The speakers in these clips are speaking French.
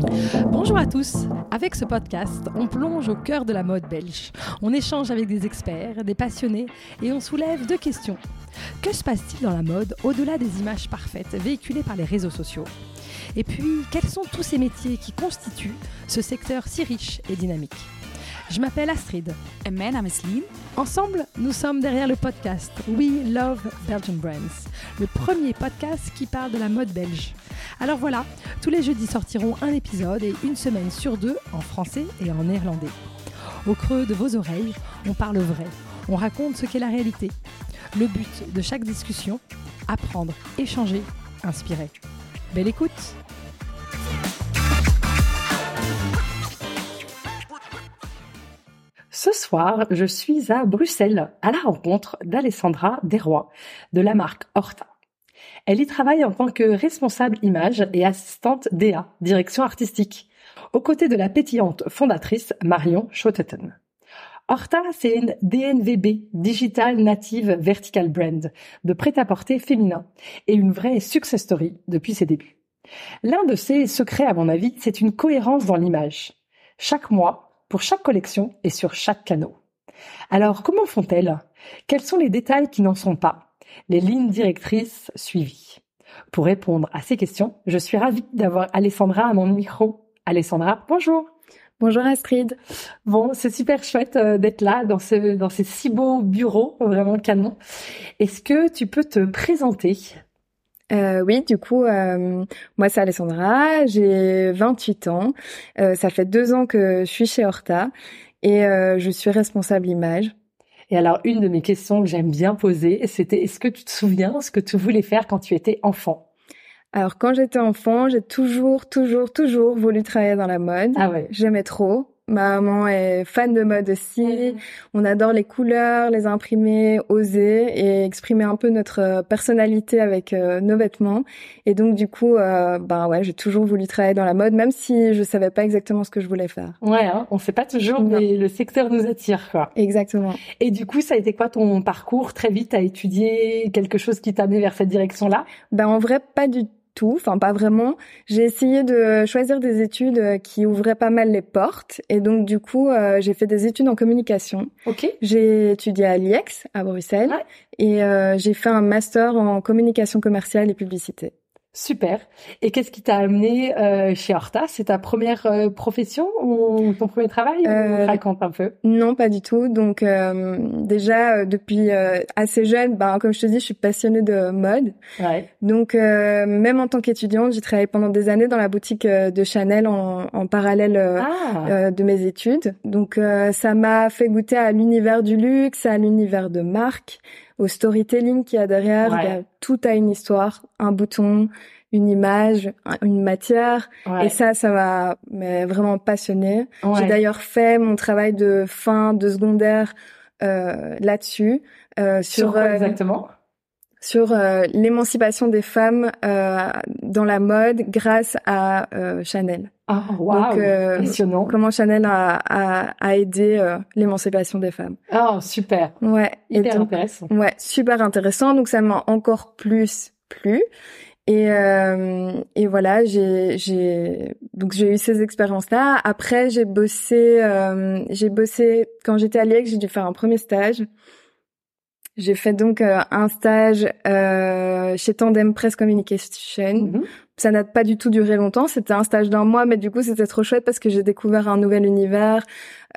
Bonjour à tous. Avec ce podcast, on plonge au cœur de la mode belge. On échange avec des experts, des passionnés et on soulève deux questions. Que se passe-t-il dans la mode au-delà des images parfaites véhiculées par les réseaux sociaux? Et puis, quels sont tous ces métiers qui constituent ce secteur si riche et dynamique? Je m'appelle Astrid. Et Lien. Ensemble, nous sommes derrière le podcast We Love Belgian Brands, le premier podcast qui parle de la mode belge. Alors voilà, tous les jeudis sortiront un épisode et une semaine sur deux en français et en néerlandais. Au creux de vos oreilles, on parle vrai, on raconte ce qu'est la réalité. Le but de chaque discussion, apprendre, échanger, inspirer. Belle écoute Ce soir, je suis à Bruxelles à la rencontre d'Alessandra Desrois de la marque Horta. Elle y travaille en tant que responsable image et assistante DA, direction artistique, aux côtés de la pétillante fondatrice Marion Schotteten. Horta, c'est une DNVB, Digital Native Vertical Brand, de prêt-à-porter féminin, et une vraie success story depuis ses débuts. L'un de ses secrets, à mon avis, c'est une cohérence dans l'image. Chaque mois, pour chaque collection et sur chaque canot. Alors, comment font-elles? Quels sont les détails qui n'en sont pas? Les lignes directrices suivies. Pour répondre à ces questions, je suis ravie d'avoir Alessandra à mon micro. Alessandra, bonjour. Bonjour Astrid. Bon, c'est super chouette euh, d'être là dans ce dans ces si beaux bureaux, vraiment canon. Est-ce que tu peux te présenter? Euh, oui, du coup, euh, moi c'est Alessandra, j'ai 28 ans. Euh, ça fait deux ans que je suis chez Horta et euh, je suis responsable image. Et alors, une de mes questions que j'aime bien poser, c'était est-ce que tu te souviens ce que tu voulais faire quand tu étais enfant? Alors, quand j'étais enfant, j'ai toujours, toujours, toujours voulu travailler dans la mode. Ah ouais. J'aimais trop. Ma maman est fan de mode aussi. On adore les couleurs, les imprimer, oser et exprimer un peu notre personnalité avec euh, nos vêtements. Et donc du coup, euh, ben ouais, j'ai toujours voulu travailler dans la mode, même si je savais pas exactement ce que je voulais faire. Ouais, hein, on sait pas toujours, Non. mais le secteur nous attire, quoi. Exactement. Et du coup, ça a été quoi ton parcours? Très vite, à étudier quelque chose qui t'a amené vers cette direction-là? Ben en vrai, pas du tout, enfin pas vraiment. J'ai essayé de choisir des études euh, qui ouvraient pas mal les portes, et donc du coup, euh, j'ai fait des études en communication. Ok. J'ai étudié à l'IEX à Bruxelles Ouais. et euh, j'ai fait un master en communication commerciale et publicité. Super. Et qu'est-ce qui t'a amené euh, chez Horta? C'est ta première euh, profession ou ton premier travail Euh, Raconte un peu? Non, pas du tout. Donc euh, déjà euh, depuis euh, assez jeune, ben comme je te dis, je suis passionnée de mode. Ouais. Donc euh, même en tant qu'étudiante, j'ai travaillé pendant des années dans la boutique de Chanel en, en parallèle Ah. euh, de mes études. Donc euh, ça m'a fait goûter à l'univers du luxe, à l'univers de marque, au storytelling qu'il y a derrière. Ouais. Il y a tout a une histoire, un bouton, une image, un- une matière. ouais. Et ça, ça m'a vraiment passionnée. Ouais. J'ai d'ailleurs fait mon travail de fin de secondaire euh, là-dessus, euh, sur sur quoi euh, exactement? Sur euh, l'émancipation des femmes euh, dans la mode grâce à euh, Chanel. Ah, Donc, euh, impressionnant. Comment Chanel a, a, a aidé euh, l'émancipation des femmes. Ah, super. Ouais. Hyper donc, intéressant. ouais, super intéressant. Donc ça m'a encore plus plu. Et, euh, et voilà, j'ai, j'ai, donc j'ai eu ces expériences-là. Après, j'ai bossé, euh, j'ai bossé quand j'étais à l'IEX, j'ai dû faire un premier stage. J'ai fait donc euh, un stage euh, chez Tandem Press Communication. Mhm. Ça n'a pas du tout duré longtemps. C'était un stage d'un mois, mais du coup, c'était trop chouette parce que j'ai découvert un nouvel univers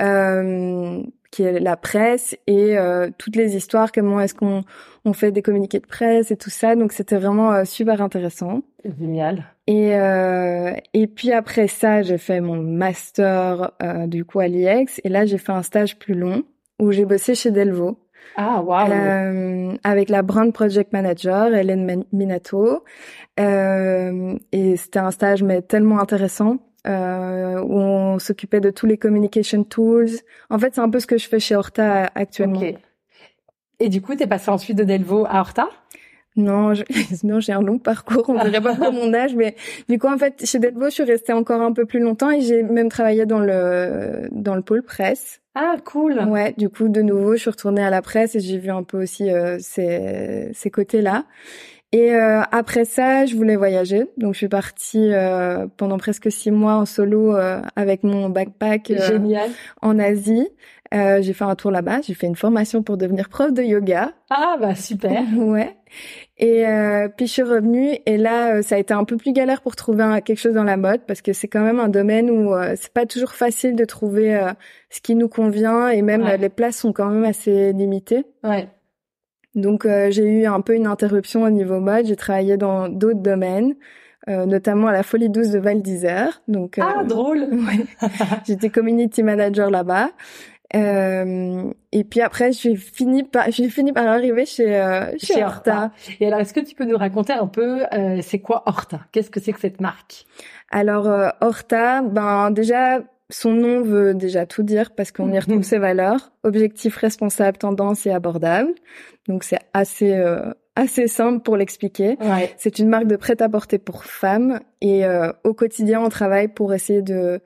euh, qui est la presse et euh, toutes les histoires. Comment est-ce qu'on on fait des communiqués de presse et tout ça. Donc, c'était vraiment euh, super intéressant. Génial. Et euh, et puis après ça, j'ai fait mon master euh, du coup à l'IEX et là, j'ai fait un stage plus long où j'ai bossé chez Delvaux. Ah, waouh. Euh, avec la brand project manager Hélène Minato euh, et c'était un stage mais tellement intéressant euh, où on s'occupait de tous les communication tools. En fait, c'est un peu ce que je fais chez Horta actuellement. Ok. Et du coup, t'es passé ensuite de Delvaux à Horta? Non, je... non, j'ai un long parcours, on dirait pas pour mon âge, mais du coup, en fait, chez Delvaux, je suis restée encore un peu plus longtemps et j'ai même travaillé dans le dans le pôle presse. Ah, cool. Ouais, du coup, de nouveau, je suis retournée à la presse et j'ai vu un peu aussi euh, ces ces côtés-là. Et euh, après ça, je voulais voyager, donc je suis partie euh, pendant presque six mois en solo euh, avec mon backpack Génial. en Asie. j'ai fait un tour là-bas, j'ai fait une formation pour devenir prof de yoga. Ah bah super. ouais. Et puis je suis revenue et là ça a été un peu plus galère pour trouver quelque chose dans la mode parce que c'est quand même un domaine où c'est pas toujours facile de trouver ce qui nous convient et même les places sont quand même assez limitées. Ouais. Donc euh, j'ai eu un peu une interruption au niveau mode. J'ai travaillé dans d'autres domaines, euh, notamment à la Folie Douce de Val d'Isère. Donc euh, ah drôle. J'étais community manager là-bas. Et puis après, j'ai fini par j'ai fini par arriver chez chez, Horta. Et alors, est-ce que tu peux nous raconter un peu c'est quoi Horta? Qu'est-ce que c'est que cette marque? Alors Horta, ben déjà son nom veut déjà tout dire parce qu'on y retrouve ses valeurs. Objectif responsable, tendance et abordable. Donc c'est assez euh, assez simple pour l'expliquer. C'est une marque de prêt-à-porter pour femmes et euh, au quotidien on travaille pour essayer de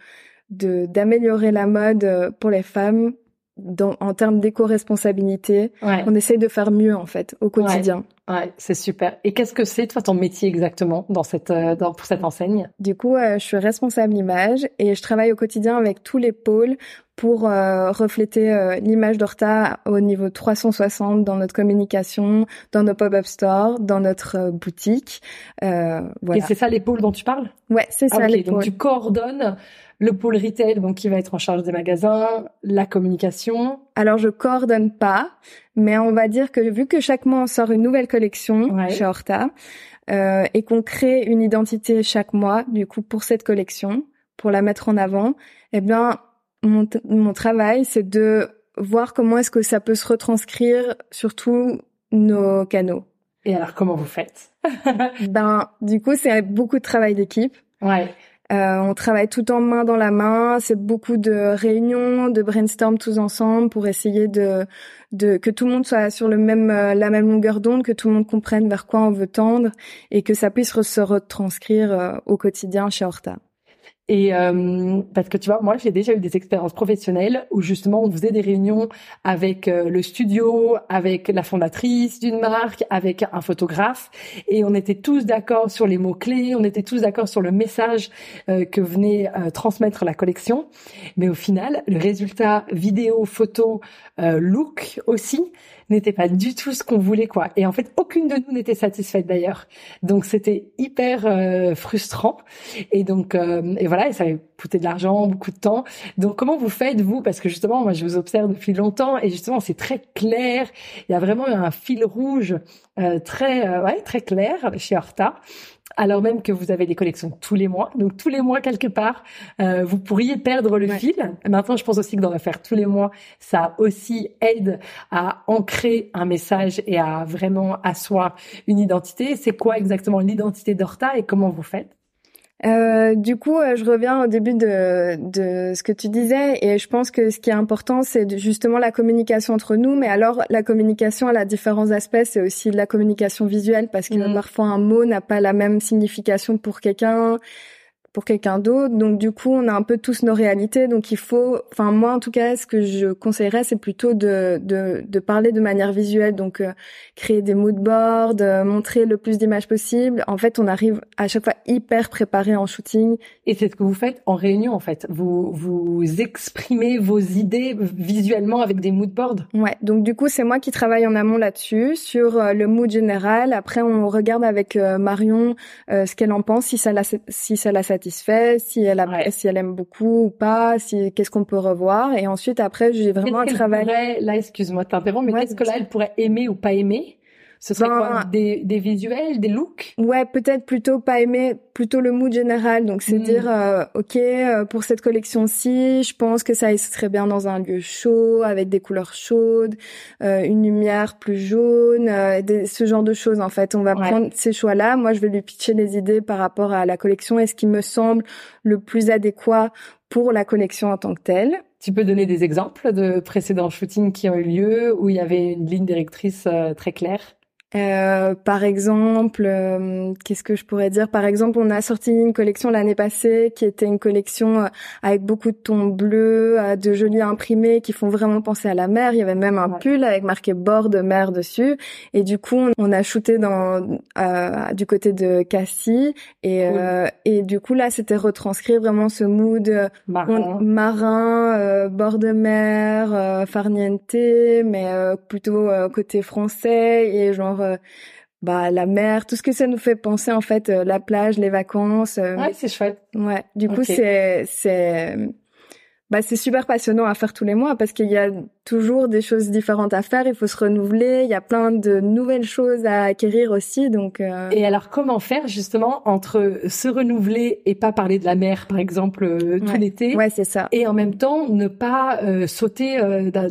d'améliorer la mode euh, pour les femmes dans, en termes d'éco-responsabilité. On essaye de faire mieux en fait au quotidien. Ouais, c'est super. Et qu'est-ce que c'est toi ton métier exactement dans cette euh, dans, pour cette enseigne? Du coup, euh, je suis responsable image et je travaille au quotidien avec tous les pôles pour euh, refléter l'image d'Horta au niveau 360 dans notre communication, dans nos pop-up stores, dans notre boutique. voilà. Et c'est ça les pôles dont tu parles? Ouais, c'est ça les pôles. Donc tu coordonnes le pôle retail, donc qui va être en charge des magasins, la communication. Alors je coordonne pas, mais on va dire que vu que chaque mois on sort une nouvelle collection chez Horta euh, et qu'on crée une identité chaque mois, du coup pour cette collection, pour la mettre en avant, eh bien mon, mon travail c'est de voir comment est-ce que ça peut se retranscrire sur tous nos canaux. Et alors comment vous faites? Ben du coup c'est beaucoup de travail d'équipe. Ouais. Euh, on travaille tout en main dans la main. C'est beaucoup de réunions, de brainstorm tous ensemble pour essayer de, de que tout le monde soit sur le même euh, la même longueur d'onde, que tout le monde comprenne vers quoi on veut tendre et que ça puisse se retranscrire euh, au quotidien chez Horta. Et euh, parce que tu vois, moi j'ai déjà eu des expériences professionnelles où justement on faisait des réunions avec euh, le studio, avec la fondatrice d'une marque, avec un photographe, et on était tous d'accord sur les mots clés, on était tous d'accord sur le message euh, que venait transmettre la collection. Mais au final, le résultat vidéo, photo, look aussi, n'était pas du tout ce qu'on voulait quoi. Et en fait, aucune de nous n'était satisfaite d'ailleurs. Donc c'était hyper euh, frustrant. Et donc euh, et voilà, et ça avait coûté de l'argent, beaucoup de temps. Donc comment vous faites vous? Parce que justement, moi je vous observe depuis longtemps et justement c'est très clair. Il y a vraiment un fil rouge euh, très ouais très clair chez Horta alors même que vous avez des collections tous les mois. Donc tous les mois quelque part, euh, vous pourriez perdre le fil. Maintenant, je pense aussi que d'en faire tous les mois, ça aussi aide à ancrer un message et à vraiment asseoir une identité. C'est quoi exactement l'identité d'Horta et comment vous faites? Euh, du coup, euh, je reviens au début de, de ce que tu disais, et je pense que ce qui est important, c'est justement la communication entre nous. Mais alors, la communication, elle a différents aspects. C'est aussi de la communication visuelle, parce que mmh. parfois un mot n'a pas la même signification pour quelqu'un pour quelqu'un d'autre. Donc du coup, on a un peu tous nos réalités. Donc il faut, enfin moi en tout cas, ce que je conseillerais, c'est plutôt de, de, de parler de manière visuelle. Donc euh, créer des mood boards, euh, montrer le plus d'images possible. En fait, on arrive à chaque fois hyper préparé en shooting. Et c'est ce que vous faites en réunion en fait. Vous vous exprimez vos idées visuellement avec des mood boards? Ouais. Donc du coup, c'est moi qui travaille en amont là-dessus sur euh, le mood général. Après, on regarde avec Marion ce qu'elle en pense, si ça la si ça la satisfait satisfait, si elle a, si elle aime beaucoup ou pas, si qu'est-ce qu'on peut revoir. Et ensuite après, j'ai vraiment un travail. là, excuse-moi, t'interromps, mais qu'est-ce que là elle pourrait aimer ou pas aimer? Ce serait quoi ben, des, des visuels, des looks? Ouais, peut-être plutôt pas aimer, plutôt le mood général. Donc c'est hmm. dire, euh, ok, euh, pour cette collection-ci, je pense que ça serait bien dans un lieu chaud, avec des couleurs chaudes, euh, une lumière plus jaune, ce genre de choses. En fait, on va prendre ces choix-là. Moi, je vais lui pitcher les idées par rapport à la collection et ce qui me semble le plus adéquat pour la collection en tant que telle. Tu peux donner des exemples de précédents shootings qui ont eu lieu où il y avait une ligne directrice très claire? Euh, par exemple, euh, qu'est-ce que je pourrais dire? Par exemple, on a sorti une collection l'année passée qui était une collection euh, avec beaucoup de tons bleus, de jolis imprimés qui font vraiment penser à la mer. Il y avait même un pull avec marqué bord de mer dessus. Et du coup, on a shooté dans du côté de Cassis. Et et du coup là, c'était retranscrit vraiment ce mood marin, marin bord de mer, farniente, mais plutôt côté français et genre euh, bah la mer, tout ce que ça nous fait penser en fait, euh, la plage, les vacances. Euh, ouais, c'est chouette. Ouais. Du coup, c'est c'est bah c'est super passionnant à faire tous les mois parce qu'il y a toujours des choses différentes à faire, il faut se renouveler, il y a plein de nouvelles choses à acquérir aussi donc Et alors comment faire justement entre se renouveler et pas parler de la mer par exemple tout l'été Ouais, c'est ça. Et en même temps ne pas sauter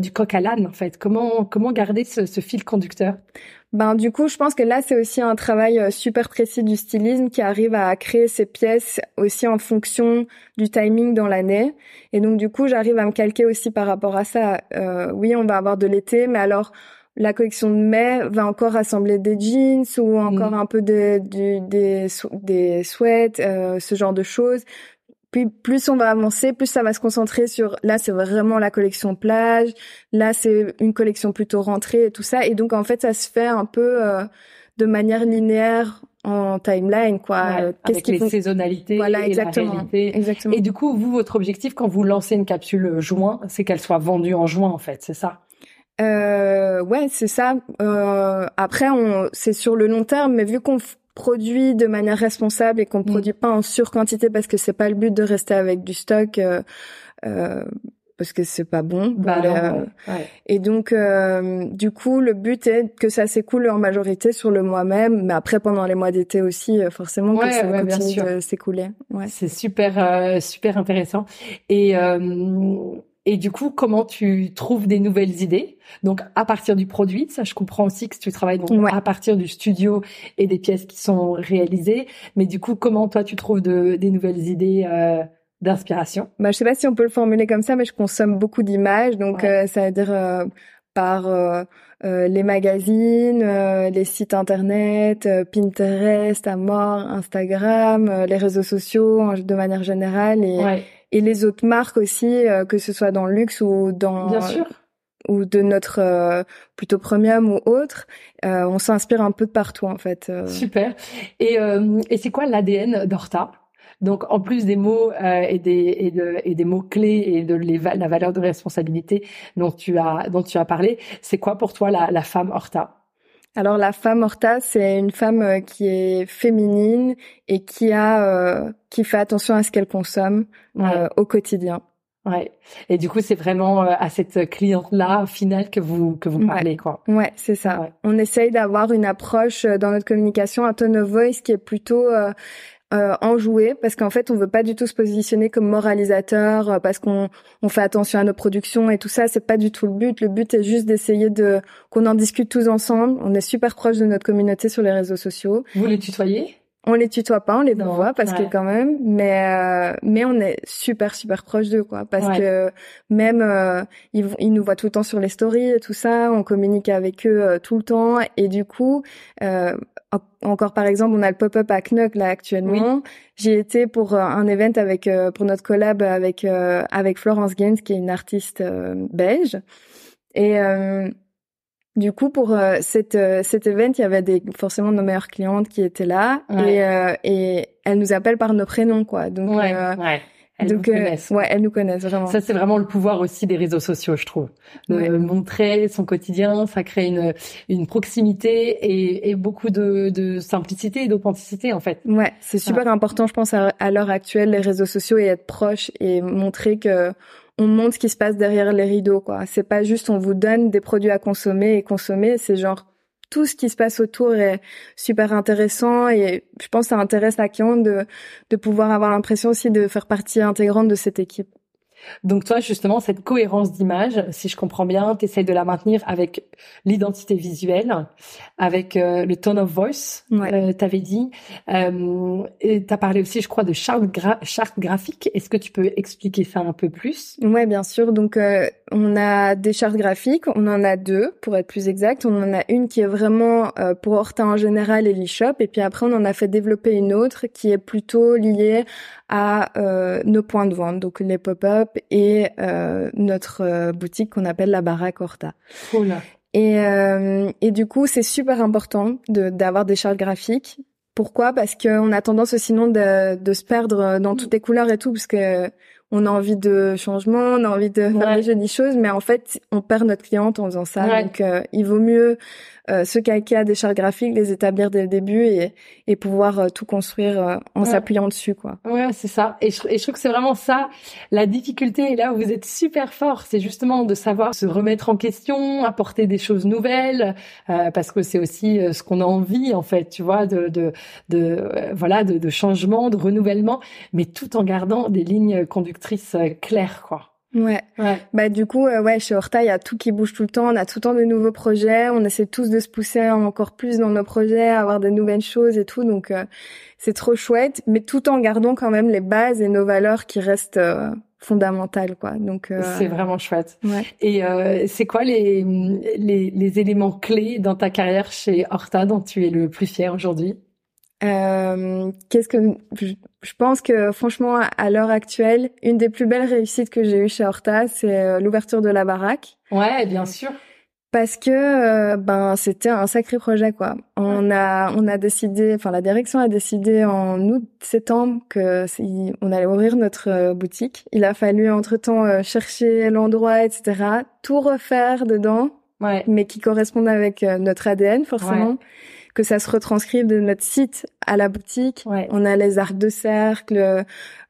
du coq à l'âne en fait? Comment comment garder ce, ce fil conducteur? Ben du coup, je pense que là c'est aussi un travail euh, super précis du stylisme qui arrive à créer ces pièces aussi en fonction du timing dans l'année. Et donc du coup, j'arrive à me calquer aussi par rapport à ça. Euh, oui, on va avoir de l'été, mais alors la collection de mai va encore rassembler des jeans ou encore mmh. un peu de, des des sweats, euh, ce genre de choses plus on va avancer, plus ça va se concentrer sur là c'est vraiment la collection plage, là c'est une collection plutôt rentrée et tout ça et donc en fait ça se fait un peu euh, de manière linéaire en timeline quoi. Qu'est-ce avec les saisonnalités voilà, exactement, et exactement. Et du coup vous votre objectif quand vous lancez une capsule juin, c'est qu'elle soit vendue en juin en fait, c'est ça? Euh, ouais, c'est ça. Euh, après, on, c'est sur le long terme, mais vu qu'on produit de manière responsable et qu'on ne mm. produit pas en surquantité parce que c'est pas le but de rester avec du stock euh, euh, parce que c'est pas bon. Bah Et donc euh, du coup le but est que ça s'écoule en majorité sur le mois même, mais après pendant les mois d'été aussi euh, forcément que ça continue de s'écouler. Ouais. C'est super super intéressant et et du coup, comment tu trouves des nouvelles idées? Donc, à partir du produit, ça, je comprends aussi que tu travailles donc à partir du studio et des pièces qui sont réalisées. Mais du coup, comment toi, tu trouves de, des nouvelles idées euh, d'inspiration? Bah, je sais pas si on peut le formuler comme ça, mais je consomme beaucoup d'images, donc euh, ça veut dire euh, par euh, les magazines, les sites internet, Pinterest, Amor, Instagram, les réseaux sociaux de manière générale. Et ouais et les autres marques aussi, euh, que ce soit dans le luxe ou dans Bien sûr. ou de notre euh, plutôt premium ou autre, euh, on s'inspire un peu de partout en fait. Super. Et, et c'est quoi l'ADN d'Horta? Donc, en plus des mots et des et, de, et des mots clés et de les, la valeur de responsabilité dont tu as dont tu as parlé, c'est quoi pour toi la, la femme Horta? Alors la femme Horta, c'est une femme euh, qui est féminine et qui a euh, qui fait attention à ce qu'elle consomme euh, au quotidien. Ouais. Et du coup, c'est vraiment à cette cliente-là, au final, que vous que vous parlez, quoi. Ouais, c'est ça. On essaye d'avoir une approche dans notre communication, un tone of voice qui est plutôt euh, enjoué parce qu'en fait on veut pas du tout se positionner comme moralisateur euh, parce qu'on on fait attention à nos productions et tout ça c'est pas du tout le but. Le but est juste d'essayer de qu'on en discute tous ensemble. On est super proche de notre communauté sur les réseaux sociaux. Vous les tutoyez? On les tutoie pas, on les voit parce que quand même, mais euh, mais on est super super proche d'eux quoi, parce que même euh, ils, ils nous voient tout le temps sur les stories et tout ça, on communique avec eux euh, tout le temps. Et du coup encore par exemple, on a le pop-up à Knock là actuellement. J'y étais pour un event avec pour notre collab avec avec Florence Gaines qui est une artiste belge. Et du coup, pour euh, cette, euh, cet event, il y avait des, forcément nos meilleures clientes qui étaient là et, euh, et elles nous appellent par nos prénoms, quoi. Donc, ouais, ouais. Elles donc, nous connaissent. ouais, elles nous connaissent vraiment. Ça, c'est vraiment le pouvoir aussi des réseaux sociaux, je trouve. De montrer son quotidien, ça crée une, une proximité et, et beaucoup de, de simplicité et d'authenticité, en fait. Ouais, c'est super important, je pense, à, à l'heure actuelle, les réseaux sociaux et être proche et montrer que on montre ce qui se passe derrière les rideaux, quoi. C'est pas juste on vous donne des produits à consommer et consommer, c'est genre tout ce qui se passe autour est super intéressant et je pense que ça intéresse la cliente de, de pouvoir avoir l'impression aussi de faire partie intégrante de cette équipe. Donc toi, justement, cette cohérence d'image, si je comprends bien, tu essaies de la maintenir avec l'identité visuelle, avec euh, le tone of voice, ouais. euh, tu avais dit. Euh, tu as parlé aussi, je crois, de charte, gra charte graphique. Est-ce que tu peux expliquer ça un peu plus? Ouais, bien sûr. Donc, euh, on a des chartes graphiques, on en a deux pour être plus exact. On en a une qui est vraiment euh, pour Horta en général et l'e-shop, et puis après on en a fait développer une autre qui est plutôt liée à euh, nos points de vente, donc les pop-up et euh, notre boutique qu'on appelle la baraque Horta. Cool. Et, et du coup, c'est super important d'avoir des chartes graphiques. Pourquoi? Parce qu'on a tendance sinon de, de se perdre dans toutes les couleurs et tout, parce que on a envie de changement, on a envie de faire des jolies choses, mais en fait, on perd notre cliente en faisant ça. Donc, euh, il vaut mieux euh, calquer à des chartes graphiques, les établir dès le début et, et pouvoir euh, tout construire euh, en s'appuyant dessus, quoi. Ouais, c'est ça. Et je, et je trouve que c'est vraiment ça la difficulté. Et là où vous êtes super fort, c'est justement de savoir se remettre en question, apporter des choses nouvelles, parce que c'est aussi ce qu'on a envie, en fait, tu vois, de, de, de voilà, de, de changement, de renouvellement, mais tout en gardant des lignes conductrices claires, quoi. Ouais. ouais. Bah du coup, euh, ouais, chez Horta, il y a tout qui bouge tout le temps. On a tout le temps de nouveaux projets. On essaie tous de se pousser encore plus dans nos projets, avoir des nouvelles choses et tout. Donc euh, c'est trop chouette, mais tout en gardant quand même les bases et nos valeurs qui restent euh, fondamentales, quoi. Donc c'est vraiment chouette. Ouais. Et c'est quoi les, les les éléments clés dans ta carrière chez Horta dont tu es le plus fier aujourd'hui? Euh, qu'est-ce que je pense que franchement à l'heure actuelle, une des plus belles réussites que j'ai eues chez Horta, c'est euh, l'ouverture de la baraque. Ouais, bien sûr. Parce que euh, ben c'était un sacré projet quoi. On a on a décidé, enfin la direction a décidé en août septembre que on allait ouvrir notre boutique. Il a fallu entre temps chercher l'endroit etc. Tout refaire dedans, ouais. mais qui correspondent avec notre ADN forcément que ça se retranscrive de notre site à la boutique. On a les arcs de cercle,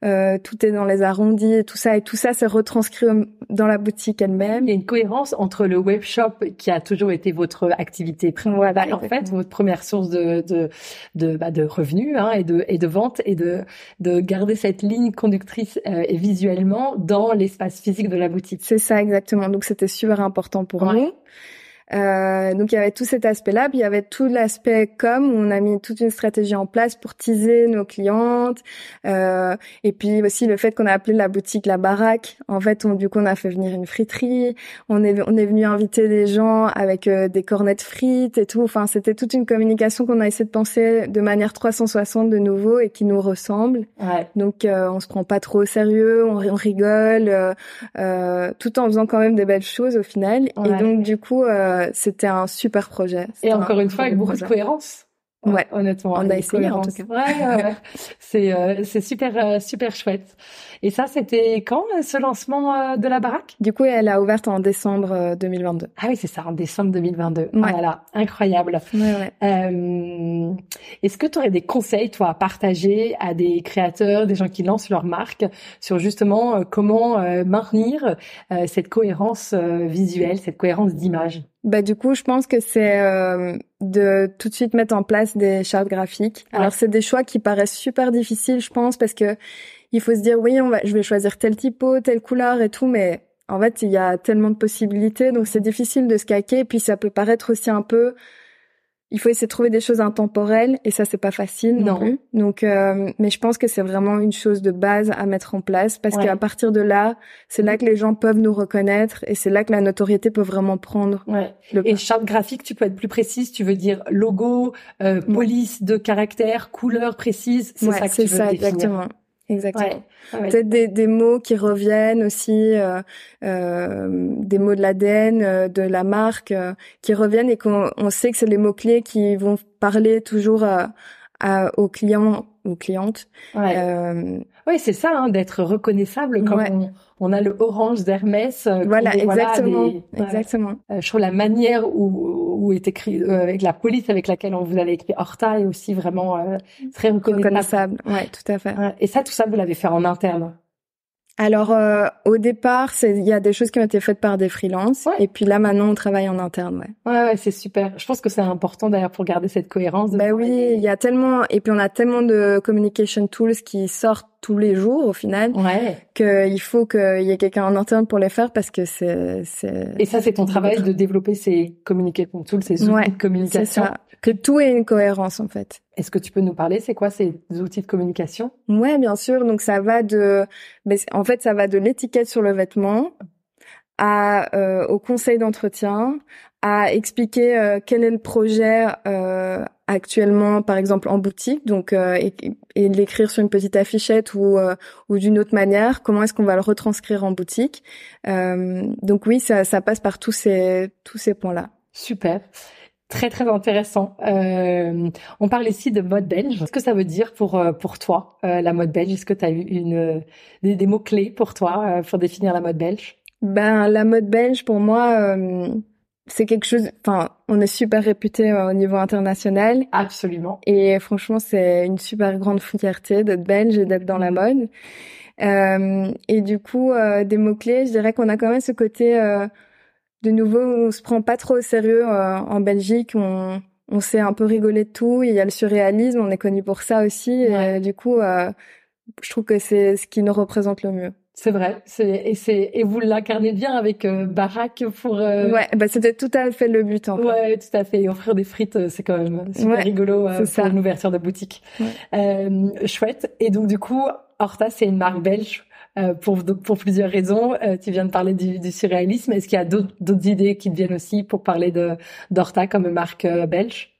euh, tout est dans les arrondis et tout ça, et tout ça se retranscrit dans la boutique elle-même. Il y a une cohérence entre le web shop qui a toujours été votre activité voilà, en fait, votre première source de de de, bah, de revenus hein, et de et de vente et de de garder cette ligne conductrice euh, et visuellement dans l'espace physique de la boutique. C'est ça exactement. Donc c'était super important pour nous. Euh, donc il y avait tout cet aspect-là, puis il y avait tout l'aspect com où on a mis toute une stratégie en place pour teaser nos clientes, euh, et puis aussi le fait qu'on a appelé la boutique la baraque. En fait, on, du coup, on a fait venir une friterie, on est on est venu inviter des gens avec euh, des cornettes frites et tout. Enfin, c'était toute une communication qu'on a essayé de penser de manière 360 de nouveau et qui nous ressemble. Ouais. Donc euh, on se prend pas trop au sérieux, on, on rigole, euh, tout en faisant quand même des belles choses au final. Et donc du coup c'était un super projet. Et encore une fois, avec beaucoup de cohérence. Ouais, honnêtement, on a essayé en tout cas. Ouais, ouais, c'est euh, c'est super euh, super chouette. Et ça, c'était quand euh, ce lancement de la baraque? Du coup, elle a ouvert en décembre 2022. Ah oui, c'est ça, en décembre 2022. Voilà, incroyable. Ouais, euh, Est-ce que tu aurais des conseils, toi, à partager à des créateurs, des gens qui lancent leur marque, sur justement comment maintenir cette cohérence visuelle, cette cohérence d'image? Bah du coup, je pense que c'est euh, de tout de suite mettre en place des chartes graphiques. Alors c'est des choix qui paraissent super difficiles, je pense, parce que il faut se dire oui, on va, je vais choisir tel typo, telle couleur et tout, mais en fait il y a tellement de possibilités, donc c'est difficile de se caquer. Et puis ça peut paraître aussi un peu il faut essayer de trouver des choses intemporelles et ça c'est pas facile non, plus. Donc, euh, mais je pense que c'est vraiment une chose de base à mettre en place parce qu'à partir de là, c'est là que les gens peuvent nous reconnaître et c'est là que la notoriété peut vraiment prendre. Ouais. Et charte graphique, tu peux être plus précise. Tu veux dire logo, euh, police de caractère, couleur précise. C'est ça que tu veux ça, exactement. Exactement. Peut-être des, des, mots qui reviennent aussi, euh, euh, des mots de l'ADN, euh, de la marque, euh, qui reviennent et qu'on on sait que c'est les mots-clés qui vont parler toujours à, à, aux clients ou clientes. Ouais. oui, c'est ça, hein, d'être reconnaissable comme on, on, a le orange d'Hermès. Voilà, exactement. exactement. je trouve la manière où où est écrit euh, avec la police avec laquelle on vous avez écrit Horta est aussi vraiment euh, très reconnaissable. Ouais, tout à fait. Et ça, tout ça, vous l'avez fait en interne. Alors euh, au départ, il y a des choses qui ont été faites par des freelances et puis là maintenant on travaille en interne, ouais. Ouais, ouais c'est super. Je pense que c'est important d'ailleurs pour garder cette cohérence. Bah oui, il y a tellement et puis on a tellement de communication tools qui sortent tous les jours au final ouais. qu'il faut qu'il y ait quelqu'un en interne pour les faire parce que c'est c'est Et ça c'est ton travail de développer ces communication tools, ces outils de communication. Ça. Que tout ait une cohérence en fait. Est-ce que tu peux nous parler C'est quoi ces outils de communication? Ouais, bien sûr. Donc ça va de, en fait, ça va de l'étiquette sur le vêtement à euh, au conseil d'entretien, à expliquer euh, quel est le projet euh, actuellement, par exemple en boutique, donc et, et l'écrire sur une petite affichette ou ou d'une autre manière. Comment est-ce qu'on va le retranscrire en boutique? Donc oui, ça, ça passe par tous ces tous ces points-là. Super. Très très intéressant. Euh, on parle ici de mode belge. Qu'est-ce que ça veut dire pour euh, pour toi euh, la mode belge? Est-ce que tu as eu une des, des mots clés pour toi euh, pour définir la mode belge? Ben la mode belge pour moi c'est quelque chose. Enfin, on est super réputé au niveau international. Absolument. Et franchement, c'est une super grande fierté d'être belge et d'être dans la mode. et du coup, des mots clés, je dirais qu'on a quand même ce côté de nouveau, on se prend pas trop au sérieux euh, en Belgique. On, on sait un peu rigoler de tout. Il y a le surréalisme, on est connu pour ça aussi. Et du coup, euh, je trouve que c'est ce qui nous représente le mieux. C'est vrai, c'est et c'est et vous l'incarnez bien avec euh, Barack pour. Euh, ouais, bah c'était tout à fait le but en fait. Ouais, tout à fait. Et offrir des frites, c'est quand même super rigolo euh, pour une ouverture de boutique. chouette. Et donc du coup, Horta, c'est une marque belge euh, pour, pour plusieurs raisons. Euh, tu viens de parler du, du surréalisme. Est-ce qu'il y a d'autres idées qui te viennent aussi pour parler de d'Horta comme marque euh, belge?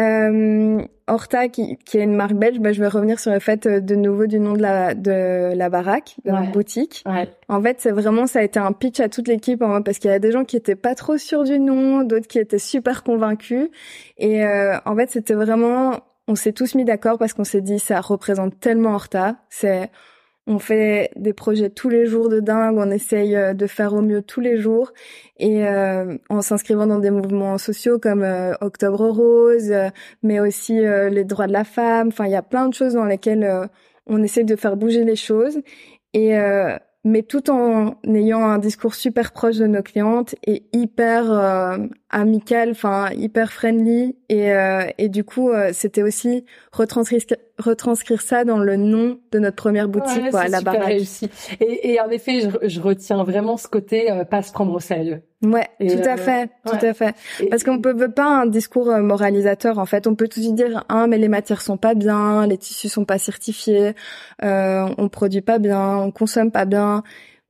Euh, Horta, qui, qui est une marque belge, bah, je vais revenir sur le fait de nouveau du nom de la de la baraque, de la boutique. Ouais. En fait, c'est vraiment ça a été un pitch à toute l'équipe hein, parce qu'il y a des gens qui étaient pas trop sûrs du nom, d'autres qui étaient super convaincus. Et euh, en fait, c'était vraiment, on s'est tous mis d'accord parce qu'on s'est dit ça représente tellement Horta. C'est on fait des projets tous les jours de dingue, on essaye euh, de faire au mieux tous les jours et euh, en s'inscrivant dans des mouvements sociaux comme euh, Octobre Rose, mais aussi les droits de la femme. Enfin, il y a plein de choses dans lesquelles on essaye de faire bouger les choses et mais tout en ayant un discours super proche de nos clientes et hyper euh, amical, enfin hyper friendly et euh, et du coup euh, c'était aussi retranscrire retranscrire ça dans le nom de notre première boutique quoi, la super réussi. Et, et en effet, je, je, retiens vraiment ce côté pas se prendre au sérieux. Ouais, tout à fait, tout à fait. Parce qu'on peut, veut pas un discours moralisateur en fait. On peut tout de suite dire ah mais les matières sont pas bien, les tissus sont pas certifiés, euh, on produit pas bien, on consomme pas bien.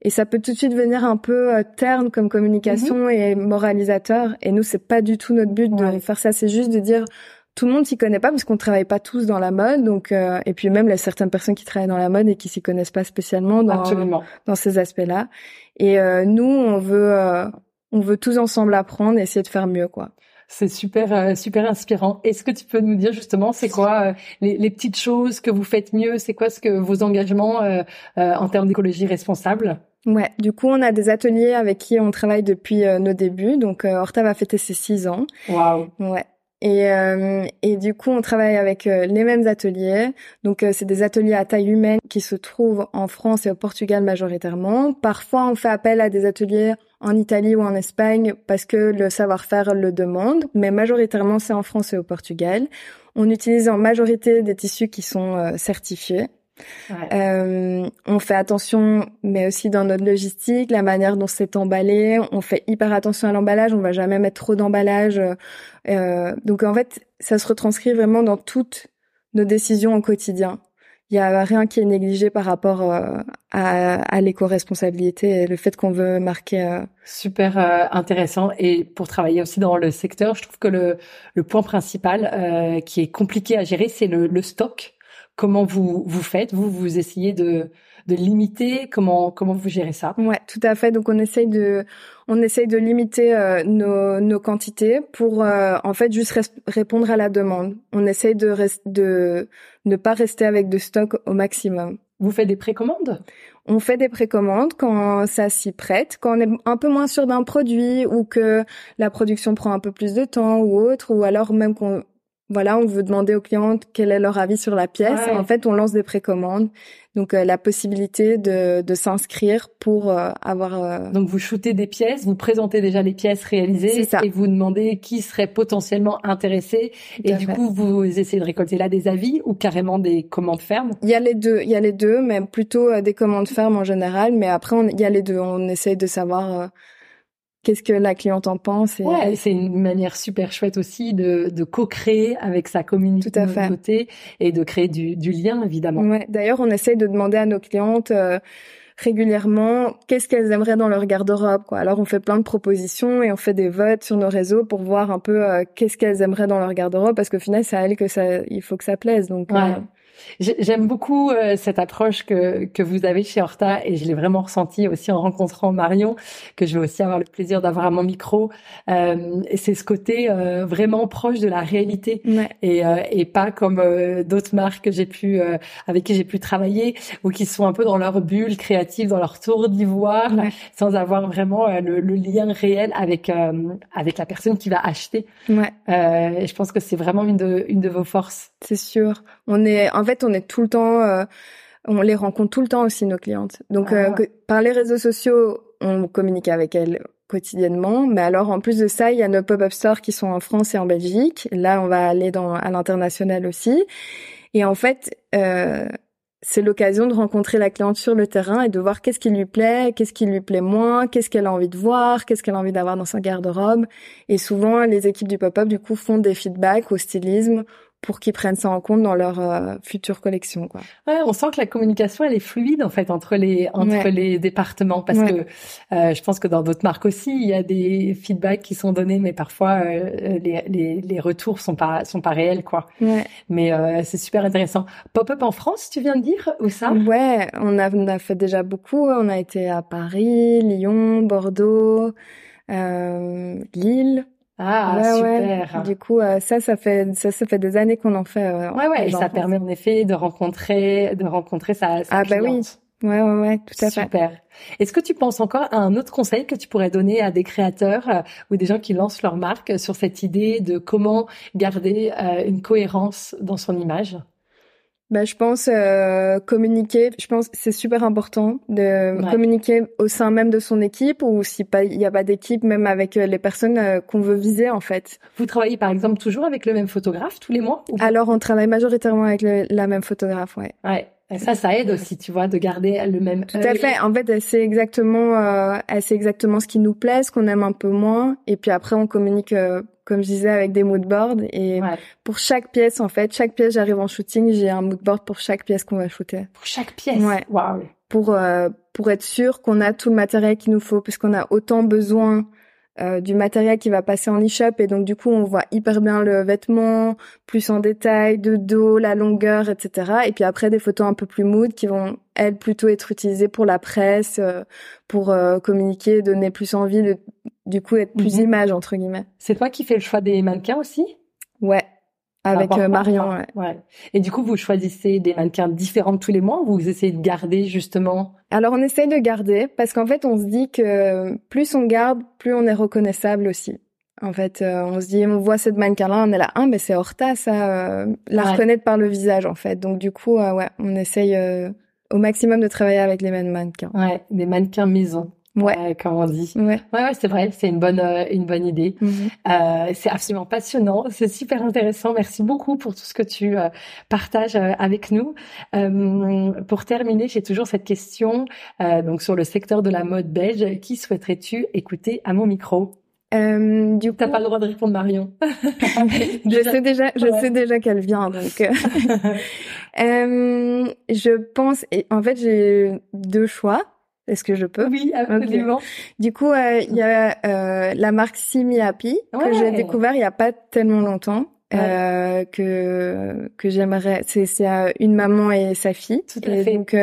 Et ça peut tout de suite venir un peu euh, terne comme communication mm-hmm. et moralisateur. Et nous, c'est pas du tout notre but de faire ça. C'est juste de dire tout le monde s'y connaît pas parce qu'on travaille pas tous dans la mode. Donc euh, et puis même il y a certaines personnes qui travaillent dans la mode et qui s'y connaissent pas spécialement dans dans ces aspects-là. Et euh, nous, on veut on veut tous ensemble apprendre et essayer de faire mieux, quoi. C'est super super inspirant. Est-ce que tu peux nous dire justement c'est quoi les, les, petites choses que vous faites mieux? C'est quoi ce que vos engagements en termes d'écologie responsable? Ouais, du coup, on a des ateliers avec qui on travaille depuis euh, nos débuts. Donc, euh, Horta va fêter ses six ans. Waouh. Ouais. Et, euh, et du coup, on travaille avec euh, les mêmes ateliers. Donc, c'est des ateliers à taille humaine qui se trouvent en France et au Portugal majoritairement. Parfois, on fait appel à des ateliers en Italie ou en Espagne parce que le savoir-faire le demande. Mais majoritairement, c'est en France et au Portugal. On utilise en majorité des tissus qui sont certifiés. Euh, on fait attention, mais aussi dans notre logistique, la manière dont c'est emballé. On fait hyper attention à l'emballage. On va jamais mettre trop d'emballage. Euh, donc en fait, ça se retranscrit vraiment dans toutes nos décisions au quotidien. Il y a rien qui est négligé par rapport euh, à, à l'éco-responsabilité et le fait qu'on veut marquer. Euh, Super euh, intéressant. Et pour travailler aussi dans le secteur, je trouve que le, le point principal qui est compliqué à gérer, c'est le, le stock Comment vous vous faites? Vous vous essayez de de limiter? Comment comment vous gérez ça? Ouais, tout à fait. Donc on essaye de on essaye de limiter euh, nos nos quantités pour euh, en fait juste répondre à la demande. On essaye de de ne pas rester avec de stock au maximum. Vous faites des précommandes? On fait des précommandes quand ça s'y prête, quand on est un peu moins sûr d'un produit ou que la production prend un peu plus de temps ou autre, ou alors même qu'on voilà, on veut demander aux clientes quel est leur avis sur la pièce. En fait, on lance des précommandes. Donc euh, la possibilité de, de s'inscrire pour euh, avoir. Euh, Donc vous shootez des pièces, vous présentez déjà les pièces réalisées et vous demandez qui serait potentiellement intéressé. et du coup, vous essayez de récolter là des avis ou carrément des commandes fermes? Il y a les deux, il y a les deux, mais plutôt des commandes fermes en général. Mais après, il y a les deux. On essaye de savoir qu'est-ce que la cliente en pense. Et... Ouais, c'est une manière super chouette aussi de, de co-créer avec sa communauté Tout à fait. et de créer du, du lien, évidemment. Ouais. D'ailleurs, on essaie de demander à nos clientes, euh, régulièrement qu'est-ce qu'elles aimeraient dans leur garde-robe. Quoi. Alors on fait plein de propositions et on fait des votes sur nos réseaux pour voir un peu qu'est-ce qu'elles aimeraient dans leur garde-robe parce qu'au final c'est à elles que ça, il faut que ça plaise. Donc J'aime beaucoup euh, cette approche que, que vous avez chez Horta et je l'ai vraiment ressenti aussi en rencontrant Marion, que je vais aussi avoir le plaisir d'avoir à mon micro. Euh, c'est ce côté euh, vraiment proche de la réalité et, euh, et pas comme d'autres marques que j'ai pu avec qui j'ai pu travailler ou qui sont un peu dans leur bulle créative, dans leur tour d'ivoire, sans avoir vraiment le, le, lien réel avec avec la personne qui va acheter. Ouais. et je pense que c'est vraiment une de une de vos forces. C'est sûr. On est en fait, on est tout le temps, euh, on les rencontre tout le temps aussi nos clientes. Donc euh, ah. par les réseaux sociaux, on communique avec elles quotidiennement. Mais alors en plus de ça, il y a nos pop-up stores qui sont en France et en Belgique. Là, on va aller dans à l'international aussi. Et en fait, euh, c'est l'occasion de rencontrer la cliente sur le terrain et de voir qu'est-ce qui lui plaît, qu'est-ce qui lui plaît moins, qu'est-ce qu'elle a envie de voir, qu'est-ce qu'elle a envie d'avoir dans sa garde-robe. Et souvent, les équipes du pop-up, du coup, font des feedbacks au stylisme pour qu'ils prennent ça en compte dans leur euh, future collection quoi. Ouais, on sent que la communication elle est fluide en fait entre les entre les départements parce que euh, je pense que dans d'autres marques aussi il y a des feedbacks qui sont donnés mais parfois euh, les, les, les retours sont pas sont pas réels quoi. Ouais. Mais euh, c'est super intéressant. Pop-up en France, tu viens de dire ou ça? Ouais, on a on a fait déjà beaucoup, on a été à Paris, Lyon, Bordeaux, Lille ah super. Du coup, euh, ça, ça fait ça, ça fait des années qu'on en fait. Euh, ouais, ouais. Et ça permet en effet de rencontrer, de rencontrer sa, sa ah bah oui. Ouais, ouais, ouais, tout à fait. Super. Est-ce que tu penses encore à un autre conseil que tu pourrais donner à des créateurs euh, ou des gens qui lancent leur marque sur cette idée de comment garder une cohérence dans son image? Bah, je pense euh, communiquer. Je pense c'est super important de communiquer au sein même de son équipe ou si pas il y a pas d'équipe, même avec euh, les personnes euh, qu'on veut viser en fait. Vous travaillez par exemple toujours avec le même photographe tous les mois Alors on travaille majoritairement avec la même photographe, ouais. Ouais. Et ça, ça aide aussi, tu vois, de garder le même. Tout à fait. En fait, c'est exactement, euh, c'est exactement ce qui nous plaît, ce qu'on aime un peu moins, et puis après, on communique comme je disais, avec des moodboards. Et pour chaque pièce, en fait, chaque pièce, j'arrive en shooting, j'ai un moodboard pour chaque pièce qu'on va shooter. Pour chaque pièce? Ouais. Wow. Pour, euh, pour être sûr qu'on a tout le matériel qu'il nous faut, puisqu'on a autant besoin euh, du matériel qui va passer en e-shop et donc du coup on voit hyper bien le vêtement plus en détail de dos la longueur etc et puis après des photos un peu plus mood qui vont elles plutôt être utilisées pour la presse euh, pour euh, communiquer donner plus envie de du coup être plus mhm. image entre guillemets c'est toi qui fais le choix des mannequins aussi? Ouais avec euh, Marion. Ouais. ouais. Et du coup, vous choisissez des mannequins différents tous les mois ou vous essayez de garder justement? Alors, on essaye de garder parce qu'en fait, on se dit que plus on garde, plus on est reconnaissable aussi. En fait, euh, on se dit, on voit cette mannequin-là, on est là, ah, mais c'est Horta, ça, euh, la reconnaître par le visage, en fait. Donc, du coup, ouais, on essaye au maximum de travailler avec les mêmes mannequins. Ouais, des mannequins maison. Ouais, comme on dit. Ouais, ouais, ouais c'est vrai, c'est une bonne euh, une bonne idée. Mhm. Euh, c'est absolument passionnant, c'est super intéressant. Merci beaucoup pour tout ce que tu euh, partages euh, avec nous. pour terminer, j'ai toujours cette question donc sur le secteur de la mode belge. Qui souhaiterais-tu écouter à mon micro? Euh, du coup, t'as pas le droit de répondre Marion. je sais déjà, je sais déjà qu'elle vient donc. euh, je pense, et en fait j'ai deux choix. Est-ce que je peux Oui, absolument. Du coup, euh, il y a euh, la marque Simi Happy que j'ai découvert il y a pas tellement longtemps. Euh, que que j'aimerais c'est c'est une maman et sa fille Tout à et fait. donc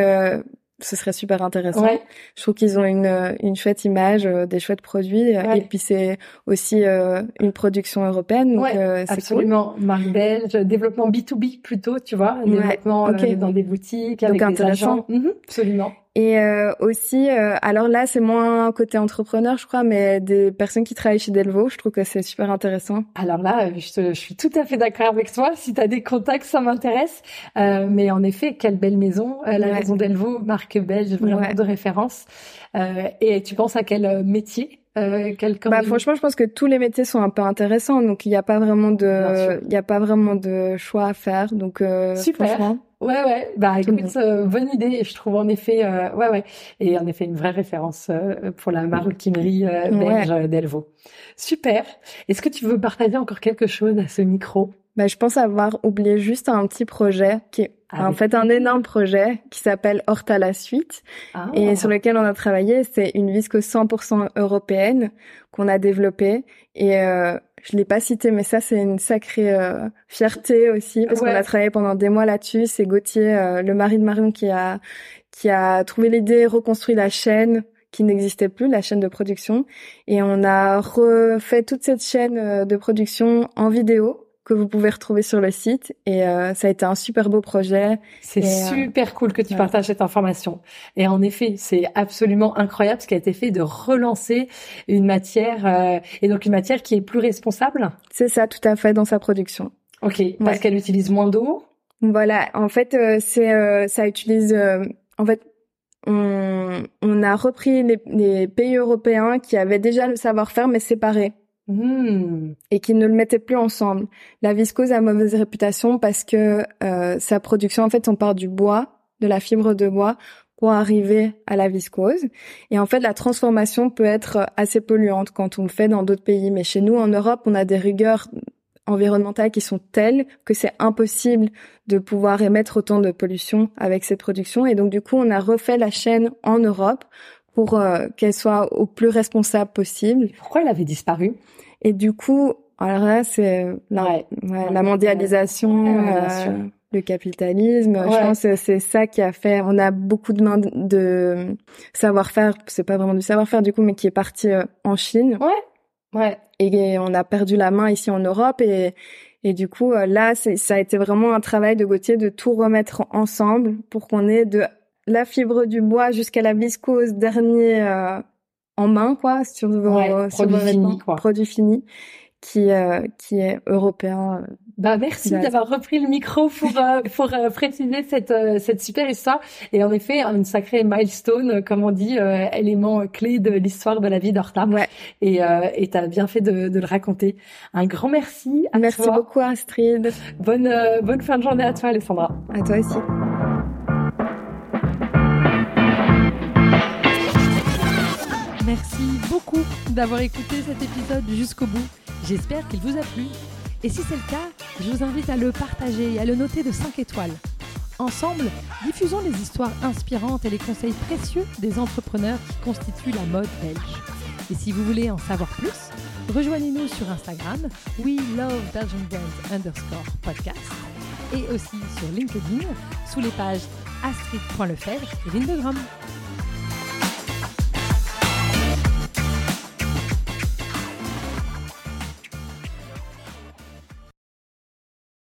ce serait super intéressant. Je trouve qu'ils ont une, une chouette image, euh, des chouettes produits, euh, et puis c'est aussi euh, une production européenne, donc absolument. Cool. Marque belge, développement B2B plutôt, tu vois, développement dans des boutiques, avec donc des intéressant. Mhm, absolument. Et euh, aussi, euh, alors là, c'est moins côté entrepreneur, je crois, mais des personnes qui travaillent chez Delvaux, je trouve que c'est super intéressant. Alors là, je, je suis tout à fait d'accord avec toi. Si tu as des contacts, ça m'intéresse. Euh, mais en effet, quelle belle maison, euh, la maison Delvaux, marque belge, vraiment de référence. Euh, et tu penses à quel métier euh, bah, franchement, je pense que tous les métiers sont un peu intéressants, donc il n'y a pas vraiment de, il n'y a pas vraiment de choix à faire. Donc euh, super. Ouais, ouais. Bah, écoute, euh, bonne idée. Je trouve en effet, euh, ouais, ouais. Et en effet, une vraie référence euh, pour la maroquinerie belge d'Elvo. Super. Est-ce que tu veux partager encore quelque chose à ce micro? Bah, je pense avoir oublié juste un petit projet qui est Ah en oui. fait un énorme projet qui s'appelle Horta la suite Ah. et sur lequel on a travaillé. C'est une viscose 100% européenne qu'on a développée et euh, je l'ai pas cité, mais ça c'est une sacrée euh, fierté aussi parce Ouais. qu'on a travaillé pendant des mois là-dessus. C'est Gauthier, euh, le mari de Marion, qui a qui a trouvé l'idée, reconstruit la chaîne qui n'existait plus, la chaîne de production, et on a refait toute cette chaîne euh, de production en vidéo que vous pouvez retrouver sur le site et euh, ça a été un super beau projet. C'est euh, super cool que tu ouais. partages cette information. Et en effet, c'est absolument incroyable ce qui a été fait de relancer une matière euh, et donc une matière qui est plus responsable. C'est ça tout à fait dans sa production. Ok, parce qu'elle utilise moins d'eau. Voilà, en fait, euh, c'est euh, ça utilise. euh, en fait, on, on a repris les, les pays européens qui avaient déjà le savoir-faire mais séparés Hmm. et qui ne le mettaient plus ensemble. La viscose a mauvaise réputation parce que euh, sa production, en fait, on part du bois, de la fibre de bois pour arriver à la viscose. Et en fait, la transformation peut être assez polluante quand on le fait dans d'autres pays. Mais chez nous, en Europe, on a des rigueurs environnementales qui sont telles que c'est impossible de pouvoir émettre autant de pollution avec cette production. Et donc, du coup, on a refait la chaîne en Europe pour euh, qu'elle soit au plus responsable possible. Pourquoi elle avait disparu? Et du coup, alors là, c'est la, Ouais. ouais, la mondialisation, Ouais, euh, sûr. le capitalisme. Ouais. Je pense que c'est ça qui a fait. On a beaucoup de main de, savoir-faire. C'est pas vraiment du savoir-faire du coup, mais qui est parti euh, en Chine. Ouais. Et on a perdu la main ici en Europe. Et, et du coup, euh, là, ça a été vraiment un travail de Gauthier de tout remettre ensemble pour qu'on ait de la fibre du bois jusqu'à la viscose dernier euh, en main, quoi, sur vos, Ouais, sur produit vos fini, quoi. Qui, euh, qui est européen. euh. Bah merci d'avoir repris le micro pour euh, pour euh, préciser cette euh, cette super histoire et en effet une sacrée milestone euh, comme on dit euh, élément clé de l'histoire de la vie d'Horta Ouais. et euh, et t'as bien fait de, de le raconter un grand merci à Merci toi beaucoup, Astrid. bonne euh, bonne fin de journée à toi Alessandra À toi aussi. Merci beaucoup d'avoir écouté cet épisode jusqu'au bout. J'espère qu'il vous a plu. Et si c'est le cas, je vous invite à le partager et à le noter de 5 étoiles. Ensemble, diffusons les histoires inspirantes et les conseils précieux des entrepreneurs qui constituent la mode belge. Et si vous voulez en savoir plus, rejoignez-nous sur Instagram, we love Belgian underscore podcast, et aussi sur LinkedIn, sous les pages astrid.lefebvre et Lindegram.